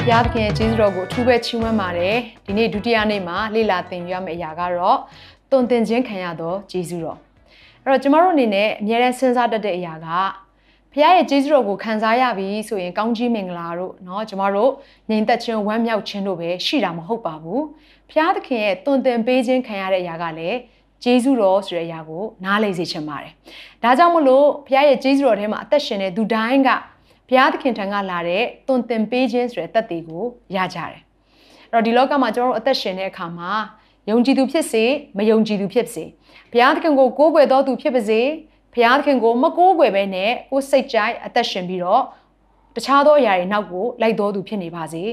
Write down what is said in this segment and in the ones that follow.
ဘုရားသခင်ရဲ့ကျေးဇူးတော်ကိုအထူးပဲချီးမွမ်းပါတယ်ဒီနေ့ဒုတိယနေ့မှာလေ့လာသင်ယူရမယ့်အရာကတော့တုံသင်ခြင်းခံရသောကျေးဇူးတော်အဲ့တော့ကျမတို့အနေနဲ့အများနဲ့စဉ်းစားတတ်တဲ့အရာကဘုရားရဲ့ကျေးဇူးတော်ကိုခံစားရပြီဆိုရင်ကောင်းကြီးမင်္ဂလာတို့เนาะကျမတို့ငြိမ်သက်ခြင်းဝမ်းမြောက်ခြင်းတို့ပဲရှိတာမဟုတ်ပါဘူးဘုရားသခင်ရဲ့တုံသင်ပေးခြင်းခံရတဲ့အရာကလည်းကျေးဇူးတော်ဆိုတဲ့အရာကိုနားလည်စေချင်ပါတယ်ဒါကြောင့်မလို့ဘုရားရဲ့ကျေးဇူးတော်ထဲမှာအသက်ရှင်တဲ့သူတိုင်းက ဘုရားသခင်ထံကလာတဲ့တွင်တင်ပေးခြင်းဆိုတဲ့တက်တွေကိုရကြတယ်။အဲ့တော့ဒီလောကမှာကျွန်တော်တို့အသက်ရှင်တဲ့အခါမှာယုံကြည်သူဖြစ်စေမယုံကြည်သူဖြစ်စေဘုရားသခင်ကိုကိုးကွယ်တော်သူဖြစ်ပါစေဘုရားသခင်ကိုမကိုးကွယ်ဘဲနဲ့ကိုယ်စိတ်ကြိုက်အသက်ရှင်ပြီးတော့တခြားသောအရာတွေနောက်ကိုလိုက်တော်သူဖြစ်နေပါစေ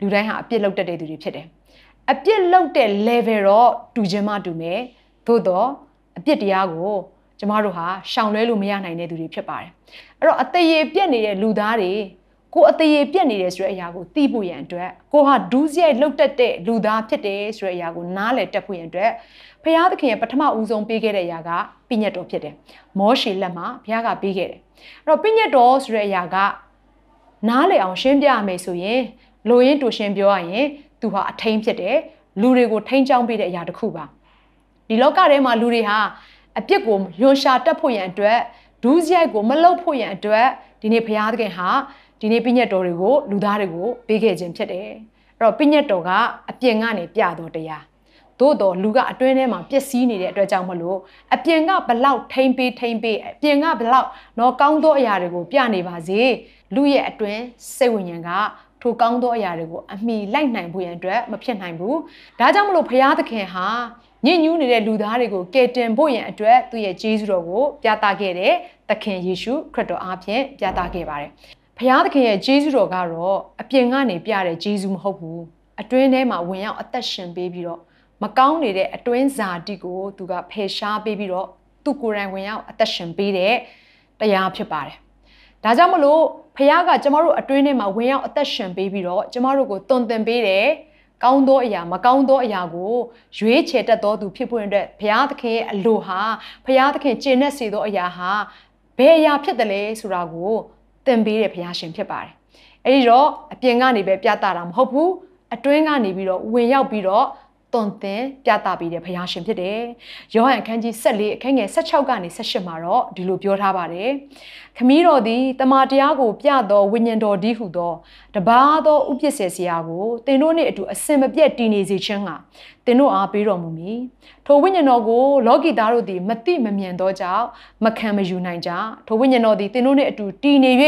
လူတိုင်းဟာအပြစ်လုပ်တတ်တဲ့သူတွေဖြစ်တယ်။အပြစ်လုပ်တဲ့ level တော့တူခြင်းမတူမယ်သို့တော့အပြစ်တရားကို ကျမတို့ဟာရှောင်လွဲလို့မရနိုင်တဲ့သူတွေဖြစ်ပါတယ်အဲ့တော့အသေးရပြက်နေတဲ့လူသားတွေကိုအသေးရပြက်နေတယ်ဆိုတဲ့အရာကိုသိဖို့ရန်အတွက်ကိုဟာဒူးစရိုက်လှုပ်တက်တဲ့လူသားဖြစ်တယ်ဆိုတဲ့အရာကိုနားလည်တက်ဖို့ရန်အတွက်ဖရာသခင်ရဲ့ပထမဦးဆုံးပေးခဲ့တဲ့အရာကပြညတ်တော်ဖြစ်တယ်မောရှေလက်မှာဘုရားကပေးခဲ့တယ်အဲ့တော့ပြညတ်တော်ဆိုတဲ့အရာကနားလည်အောင်ရှင်းပြရမယ်ဆိုရင်လိုရင်းတူရှင်းပြောရရင်သူဟာအထိန်ဖြစ်တယ်လူတွေကိုထိန်ချောင်းပေးတဲ့အရာတစ်ခုပါဒီလောကထဲမှာလူတွေဟာ အပြစ်ကိုယွန်ရှာတက်ဖို့ရန်အတွက်ဒူးစရိုက်ကိုမလုတ်ဖို့ရန်အတွက်ဒီနေ့ဘုရားသခင်ဟာဒီနေ့ပြည့်ညတ်တော်တွေကိုလူသားတွေကိုပေးခဲ့ခြင်းဖြစ်တယ်အဲ့တော့ပြည့်ညတ်တော်ကအပြင်ကနေပြတော်တရားသို့တော်လူကအတွင်းထဲမှာပျက်စီးနေတဲ့အတွက်ကြောင့်မလို့အပြင်ကဘလောက်ထိမ့်ပေးထိမ့်ပေးအပြင်ကဘလောက်တော့ကောင်းသောအရာတွေကိုပြနေပါစေလူရဲ့အတွင်းစိတ်ဝိညာဉ်က ထိုကောင်းသောအရာတွေကိုအမိလိုက်နိုင်ဖို့ရန်အတွက်မဖြစ်နိုင်ဘူးဒါကြောင့်မလို့ဘုရားသခင်ဟာညဉ့်ညူးနေတဲ့လူသားတွေကိုကယ်တင်ဖို့ရန်အတွက်သူ့ရဲ့ကျေးဇူးတော်ကိုပြသခဲ့တဲ့သခင်ယေရှုခရစ်တော်အားဖြင့်ပြသခဲ့ပါတယ်။ဘုရားသခင်ရဲ့ကျေးဇူးတော်ကတော့အပြင်ကနေပြတဲ့ကျေးဇူးမဟုတ်ဘူး။အတွင်းထဲမှာဝင်ရောက်အသက်ရှင်ပေးပြီးတော့မကောင်းနေတဲ့အတွင်းဇာတိကိုသူကဖယ်ရှားပေးပြီးတော့သူကိုယ်တိုင်ဝင်ရောက်အသက်ရှင်ပေးတဲ့တရားဖြစ်ပါတယ်။ဒါကြောင့်မလို့ ဖခင်ကကျမတို့အတွင်းထဲမှာဝင်ရောက်အသက်ရှင်ပေးပြီးတော့ကျမတို့ကိုတုံသင်ပေးတယ်။ကောင်းသောအရာမကောင်းသောအရာကိုရွေးချယ်တတ်သောသူဖြစ်ဖို့အတွက်ဘုရားသခင်ရဲ့အလိုဟာဘုရားသခင်ကျင့်တဲ့စေသောအရာဟာဘယ်အရာဖြစ်တယ်လဲဆိုတာကိုသင်ပေးတဲ့ဘုရားရှင်ဖြစ်ပါတယ်။အဲဒီတော့အပြင်ကနေပဲပြတာတာမဟုတ်ဘူးအတွင်းကနေပြီးတော့ဝင်ရောက်ပြီးတော့ တွန်သင်ပြသပေးတဲ့ဘုရားရှင်ဖြစ်တယ်။ယောဟန်အခန်းကြီး14အခန်းငယ်16ကနေ18မှာတော့ဒီလိုပြောထားပါတယ်။ခမည်းတော်သည်တမန်တရားကိုပြသောဝိညာဉ်တော်ဒီဟုသောတပါးသောဥပစ္စေစရာကိုသင်တို့နှင့်အတူအစင်မပြတ်တည်နေစေခြင်းဟာသင်တို့အားပေးတော်မူမည်။ထိုဝိညာဉ်တော်ကိုလောကီသားတို့သည်မသိမမြင်သောကြောင့်မခံမယူနိုင်ကြ။ထိုဝိညာဉ်တော်သည်သင်တို့နှင့်အတူတည်နေ၍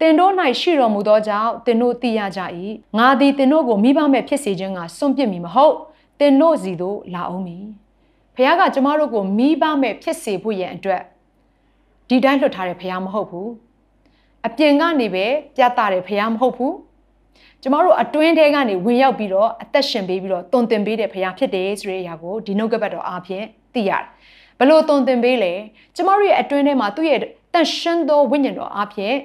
သင်တို့၌ရှိတော်မူသောကြောင့်သင်တို့သိရကြ၏။ငါသည်သင်တို့ကိုမိဘမဲ့ဖြစ်စေခြင်းကစွန့်ပစ်မည်မဟုတ်။ သင်တို့စီတို့လာအောင်မီဖခင်ကကျမတို့ကိုမိဘမဲ့ဖြစ်စေဖို့ရန်အတွက်ဒီတိုင်းလွှတ်ထားတဲ့ဖခင်မဟုတ်ဘူးအပြင်ကနေပဲပြသတဲ့ဖခင်မဟုတ်ဘူးကျမတို့အတွင်းထဲကနေဝင်ရောက်ပြီးတော့အသက်ရှင်ပေးပြီးတော့တုံတင်ပေးတဲ့ဖခင်ဖြစ်တယ်ဆိုတဲ့အရာကိုဒီနှုတ်ကပတ်တော်အားဖြင့်သိရတယ်ဘလို့တုံတင်ပေးလဲကျမတို့ရဲ့အတွင်းထဲမှာသူ့ရဲ့တန်ရှင်းသောဝိညာဉ်တော်အားဖြင့်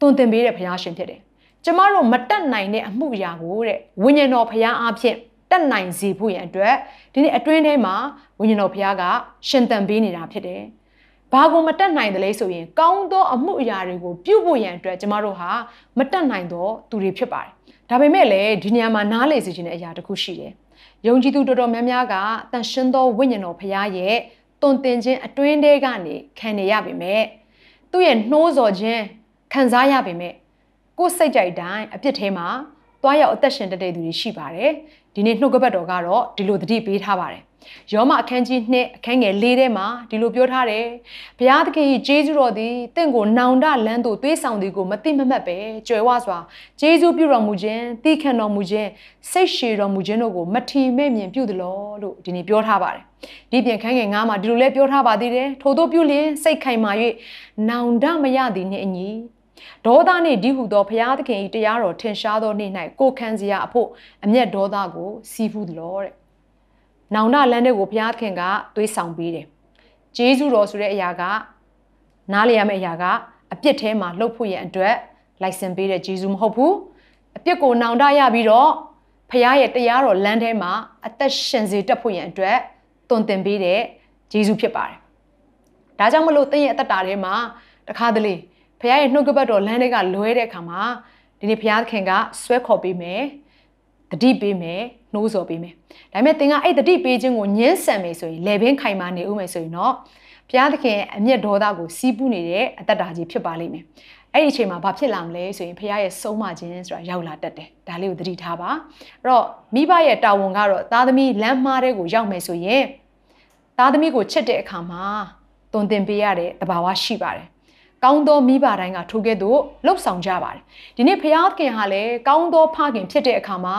တုံတင်ပေးတဲ့ဖခင်ရှင်ဖြစ်တယ်ကျမတို့မတက်နိုင်တဲ့အမှုရာကိုတဲ့ဝိညာဉ်တော်ဖခင်အားဖြင့် တက်နိုင်စေဖို့ရန်အတွက်ဒီနေ့အတွင်းထဲမှာဝိညာဉ်တော်ဘုရားကရှင်သန်ပေးနေတာဖြစ်တယ်။ဘာကိုမတက်နိုင်တယ်လဲဆိုရင်ကောင်းသောအမှုအရာတွေကိုပြုဖို့ရန်အတွက်ကျမတို့ဟာမတက်နိုင်သောသူတွေဖြစ်ပါတယ်။ဒါပေမဲ့လည်းဒီနေရာမှာနားလည်စေချင်တဲ့အရာတစ်ခုရှိတယ်။ယုံကြည်သူတော်တော်များများကတန်ရှင်းသောဝိညာဉ်တော်ဘုရားရဲ့တုံတင်ခြင်းအတွင်းထဲကနေခံနေရပေမဲ့သူ့ရဲ့နှိုးဆော်ခြင်းခံစားရပေမဲ့ကိုယ်စိတ်ကြိုက်တိုင်းအပြစ်ထဲမှာသွားရောက်အသက်ရှင်တတ်တဲ့သူတွေရှိပါတယ် ဒီနေ့နှုတ်ကပတ်တော်ကတော့ဒီလိုသတိပေးထားပါတယ်ယောမအခန်းကြီး2အခန်းငယ်4ထဲမှာဒီလိုပြောထားတယ်ဘုရားသခင်ကြီးဂျေဇုတော်သည်တင့်ကိုနောင်တလန်းသို့သွေးဆောင်သည်ကိုမသိမမှတ်ပဲကြွယ်ဝစွာဂျေဇုပြုတော်မူခြင်းသိခံတော်မူခြင်းစိတ်ရှည်တော်မူခြင်းတို့ကိုမထီမဲ့မြင်ပြုသလောလို့ဒီနေ့ပြောထားပါတယ်ဒီပြင်ခန်းငယ်9မှာဒီလိုလဲပြောထားပါသေးတယ်ထို့သောပြုလျင်စိတ်ခိုင်မာ၍နောင်တမရသည်နှင့်အညီ ဒေါသနှင့်ဒီဟုသောဘုရားသခင်၏တရားတော်ထင်ရှားသောနေ့၌ကိုခံစရာအဖို့အမျက်ဒေါသကိုစီးဖူးသလိုတဲ့။နောင်တလမ်းတွေကိုဘုရားသခင်ကသွေးဆောင်ပေးတယ်။ဂျေဇုတော်ဆိုတဲ့အရာကနားလည်ရမယ့်အရာကအပြစ်ထဲမှာလှုပ်ဖို့ရန်အတွက်လိုက်စင်ပေးတဲ့ဂျေဇုမဟုတ်ဘူး။အပြစ်ကိုနောင်တရပြီးတော့ဖခင်ရဲ့တရားတော်လမ်းထဲမှာအသက်ရှင်စေတတ်ဖို့ရန်အတွက်တွင်တင်ပေးတဲ့ဂျေဇုဖြစ်ပါတယ်။ဒါကြောင့်မလို့သင်ရဲ့အသက်တာထဲမှာတခါတလေ ဖခင်ရဲ့နှုတ်ကပတ်တော်လမ်းထဲကလွဲတဲ့အခါမှာဒီနေ့ဖခင်ကဆွဲခေါ်ပေးမယ်တတိပေးမယ်နှိုးဆော်ပေးမယ်ဒါပေမဲ့သင်ကအဲ့တတိပေးခြင်းကိုညှင်းဆန်မယ်ဆိုရင်လေဘင်းခိုင်မာနေဦးမယ်ဆိုရင်တော့ဘုရားသခင်အမျက်ဒေါသကိုစီးပူးနေတဲ့အတ္တတာကြီးဖြစ်ပါလိမ့်မယ်အဲ့ဒီအချိန်မှာဘာဖြစ်လာမလဲဆိုရင်ဘုရားရဲ့ဆုံးမခြင်းဆိုတာရောက်လာတတ်တယ်ဒါလေးကိုသတိထားပါအဲ့တော့မိဘရဲ့တာဝန်ကတော့သားသမီးလမ်းမားတဲ့ကိုရောက်မယ်ဆိုရင်သားသမီးကိုချစ်တဲ့အခါမှာတုံသင်ပေးရတဲ့တဘာဝရှိပါတယ် ကောင်းသောမိဘတိုင်းကထိုကဲ့သို့လှုပ်ဆောင်ကြပါတယ်ဒီနေ့ဖခင်ဟာလည်းကောင်းသောဖခင်ဖြစ်တဲ့အခါမှာ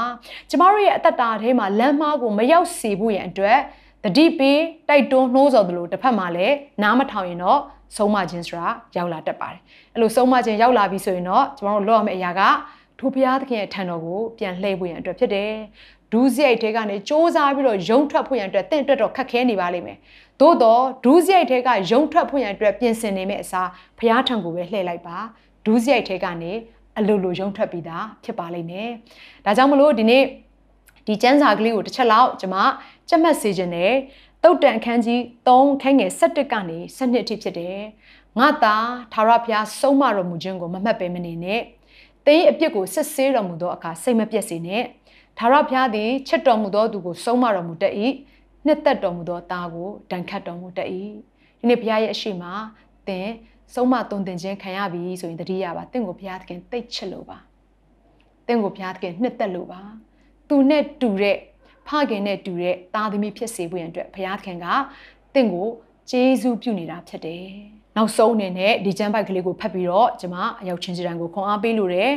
ကျမတို့ရဲ့အသက်တာထဲမှာလမ်းမားကိုမရောက်စေဖို့ရန်အတွက်တတိပေးတိုက်တွန်းနှိုးဆော်သလိုတစ်ဖက်မှာလည်းနားမထောင်ရင်တော့ဆုံးမခြင်းဆိုတာရောက်လာတတ်ပါတယ်အဲ့လိုဆုံးမခြင်းရောက်လာပြီဆိုရင်တော့ကျမတို့လုပ်ရမယ့်အရာက ထိုဘုရားသခင်ရဲ့ထံတော်ကိုပြန်လှည့်ဖို့ရန်အတွက်ဖြစ်တယ်ဒူးစရိုက်ထဲကနေစ조사ပြီးတော့ယုံထွက်ဖို့ရန်အတွက်တင့်အတွက်တော့ခက်ခဲနေပါလိမ့်မယ်သို့တော့ဒူးစရိုက်ထဲကယုံထွက်ဖို့ရန်အတွက်ပြင်ဆင်နေမယ့်အစားဘုရားထံကိုပဲလှည့်လိုက်ပါဒူးစရိုက်ထဲကနေအလိုလိုယုံထွက်ပြီးသားဖြစ်ပါလိမ့်မယ်ဒါကြောင့်မလို့ဒီနေ့ဒီကျမ်းစာကလေးကိုတစ်ချက်လောက်ကျွန်မကြက်မှတ်စေခြင်းနဲ့တုတ်တန်အခန်းကြီး3ခန်းငယ်17ကနေ17အထိဖြစ်တယ်ငါသာသာရဖျားဆုံးမတော်မူခြင်းကိုမမှတ်ပဲမနေနဲ့ တင်းအပြစ်ကိုစစ်ဆေးတော်မူသောအခါစိတ်မပြတ်စေနဲ့သာရဖျားသည်ချစ်တော်မူသောသူကိုဆုံးမတော်မူတတ်၏နှစ်သက်တော်မူသောသားကိုဒဏ်ခတ်တော်မူတတ်၏ဒီနေ့ဘုရားရဲ့အရှိမသင်ဆုံးမသွန်သင်ခြင်းခံရပြီဆိုရင်တတိယပါသင်ကိုဘုရားသခင်သိတ်ချစ်လို့ပါသင်ကိုဘုရားသခင်နှစ်သက်လို့ပါသူနဲ့တူတဲ့ဖခင်နဲ့တူတဲ့သားသမီးဖြစ်စေဖို့ရန်အတွက်ဘုရားသခင်ကသင်ကိုကျေးဇူးပြုနေတာဖြစ်တယ် နောက်ဆုံးအနေနဲ့ဒီကျမ်းပိုက်ကလေးကိုဖတ်ပြီးတော့ကျွန်မအရောက်ချင်းစတန်ကိုခွန်အားပေးလို့တယ်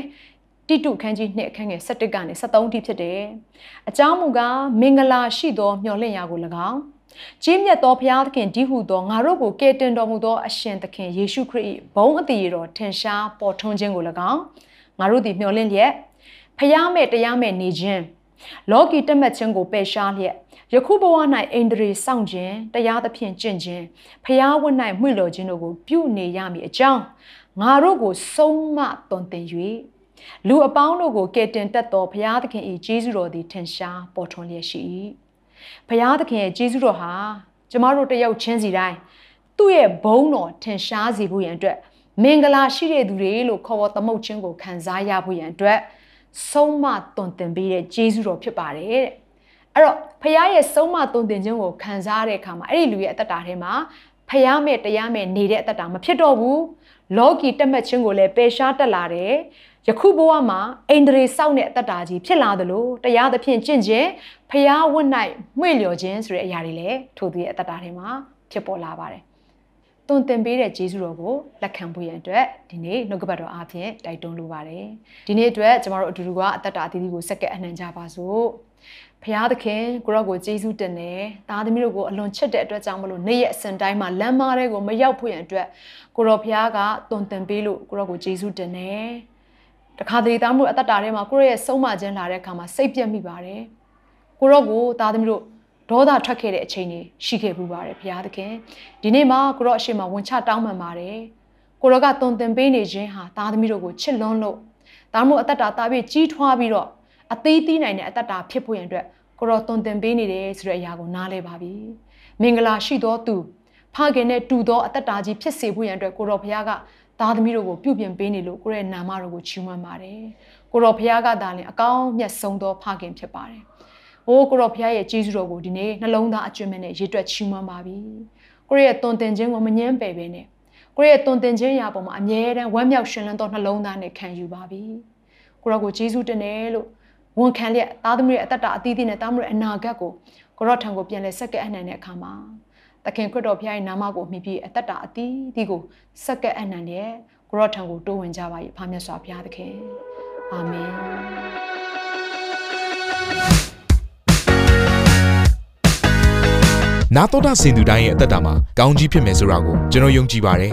တိတုခန်းကြီးနှစ်အခန်းငယ်17ကနေ73ထိဖြစ်တယ်။အကြောင်းမူကားမင်္ဂလာရှိသောမျှော်လင့်ရာကို၎င်းကြီးမြတ်သောဘုရားသခင်ဒီဟုသောငါတို့ကိုကယ်တင်တော်မူသောအရှင်သခင်ယေရှုခရစ်၏ဘုန်းအတည်တော်ထင်ရှားပေါ်ထွန်းခြင်းကို၎င်းငါတို့သည်မျှော်လင့်လျက်ဖျားမဲ့တရားမဲ့နေခြင်းလောကီတက်မှတ်ခြင်းကိုပယ်ရှားလျက် ယခုဘဝ၌အိန္ဒြေစောင့်ခြင်းတရားသဖြင့်ကျင့်ခြင်းဖျားဝတ်၌မှွေလော်ခြင်းတို့ကိုပြုနေရမည်အကြောင်းငါတို့ကိုဆုံးမသွန်သင်၍လူအပေါင်းတို့ကိုကယ်တင်တတ်သောဘုရားသခင်၏ကျေးဇူးတော်သည်ထင်ရှားပေါ်ထွန်းလျက်ရှိ၏ဘုရားသခင်ရဲ့ကျေးဇူးတော်ဟာကျမတို့တယောက်ချင်းစီတိုင်းသူ့ရဲ့ဘုန်းတော်ထင်ရှားစေဖို့ရန်အတွက်မင်္ဂလာရှိတဲ့သူတွေလို့ခေါ်ဝေါ်သမုတ်ခြင်းကိုခံစားရဖို့ရန်အတွက်ဆုံးမသွန်သင်ပေးတဲ့ကျေးဇူးတော်ဖြစ်ပါတယ်တဲ့ အဲ့တော့ဖခင်ရဲ့ဆုံးမသွန်သင်ခြင်းကိုခံစားရတဲ့အခါမှာအဲ့ဒီလူရဲ့အသက်တာထဲမှာဖျားမဲ့တရားမဲ့နေတဲ့အသက်တာမဖြစ်တော့ဘူးလောကီတက်မှတ်ခြင်းကိုလည်းပယ်ရှားတက်လာတယ်ယခုဘဝမှာအိန္ဒြေစောင့်တဲ့အတ္တတာကြီးဖြစ်လာသလိုတရားသဖြင့်ကျင့်ခြင်းဖျားဝတ်၌မှွေလျော်ခြင်းဆိုတဲ့အရာတွေလည်းထိုသူရဲ့အတ္တတာထဲမှာဖြစ်ပေါ်လာပါတယ်။တွင်တင်ပေးတဲ့ဂျေဇုတော်ကိုလက်ခံဖို့ရန်အတွက်ဒီနေ့နှုတ်ကပတ်တော်အားဖြင့်တိုက်တွန်းလိုပါတယ်။ဒီနေ့အတွက်ကျမတို့အတူတူကအတ္တတာအသီးသီးကိုစက္ကဲအနှံကြပါစို့။ ဖရာသခင်ကိုရော့ကိုကျေးဇူးတင်တယ်။သားသမီးတို့ကိုအလွန်ချစ်တဲ့အတွက်ကြောင့်မလို့နေ့ရက်အစဉ်တိုင်းမှာလမ်းမတွေကိုမရောက်ဖို့ရန်အတွက်ကိုရော့ဖရာကတွင်တင်ပေးလို့ကိုရော့ကိုကျေးဇူးတင်တယ်။တခါတလေသားမှုအသက်တာထဲမှာကိုရောရဲ့ဆုံးမခြင်းလာတဲ့အခါမှာစိတ်ပြက်မိပါတယ်ကိုရောကိုသားသမီးတို့ဒေါသထွက်ခဲ့တဲ့အချိန်တွေရှိခဲ့ပူပါတယ်ဘုရားသခင်ဒီနေ့မှာကိုရောအရှိမဝင်ချတောင်းပန်ပါတယ်ကိုရောကတုံသင်ပေးနေခြင်းဟာသားသမီးတို့ကိုချစ်လွန်းလို့သားမှုအသက်တာတာပြီးကြီးထွားပြီးတော့ အသေးသေးနိုင်တဲ့အသက်တာဖြစ်ဖို့ရန်အတွက်ကိုရောတုံသင်ပေးနေတယ်ဆိုတဲ့အရာကိုနားလဲပါပြီမင်္ဂလာရှိသောသူဖခင်နဲ့တူသောအသက်တာကြီးဖြစ်စေဖို့ရန်အတွက်ကိုရောဘုရားကသားသမီးတို့ကိုပြုပြင်ပေးနေလို့ကိုရဲ့နာမတော်ကိုချီးမွမ်းပါတယ်ကိုတော်ဖခင်ကသာလင်အကောင်းမြတ်ဆုံးသောဖခင်ဖြစ်ပါတယ်။အိုးကိုတော်ဖခင်ရဲ့ကျေးဇူးတော်ကိုဒီနေ့နှလုံးသားအကျွမ်းမဲ့နဲ့ရေတွက်ချီးမွမ်းပါပြီ။ကိုရဲ့တုန်တင်ခြင်းကိုမငြင်းပယ်ပဲနဲ့ကိုရဲ့တုန်တင်ခြင်းရာပေါ်မှာအမြဲတမ်းဝမ်းမြောက်ရှင်လန်းသောနှလုံးသားနဲ့ခံယူပါပြီ။ကိုတော်ကိုကျေးဇူးတင်တယ်လို့ ဝန်ခံလျက်သားသမီးရဲ့အသက်တာအသီးသီးနဲ့သားသမီးရဲ့အနာဂတ်ကိုကိုရော့ထံကိုပြန်လဲဆက်ကဲအနှံတဲ့အခါမှာသခင်ခရစ်တော်ဖခင်ရဲ့နာမကိုမြှပြီးအသက်တာအသီးသီးကိုဆက်ကဲအနှံတဲ့ကိုရော့ထံကိုတိုးဝင်ကြပါ၏ဖာမြတ်စွာဘုရားသခင်အာမင်နာတော်တာစင်သူတိုင်းရဲ့အသက်တာမှာကောင်းကြီးဖြစ်မယ်ဆိုတာကိုကျွန်တော်ယုံကြည်ပါတယ်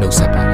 နှုတ်ဆက်ပါ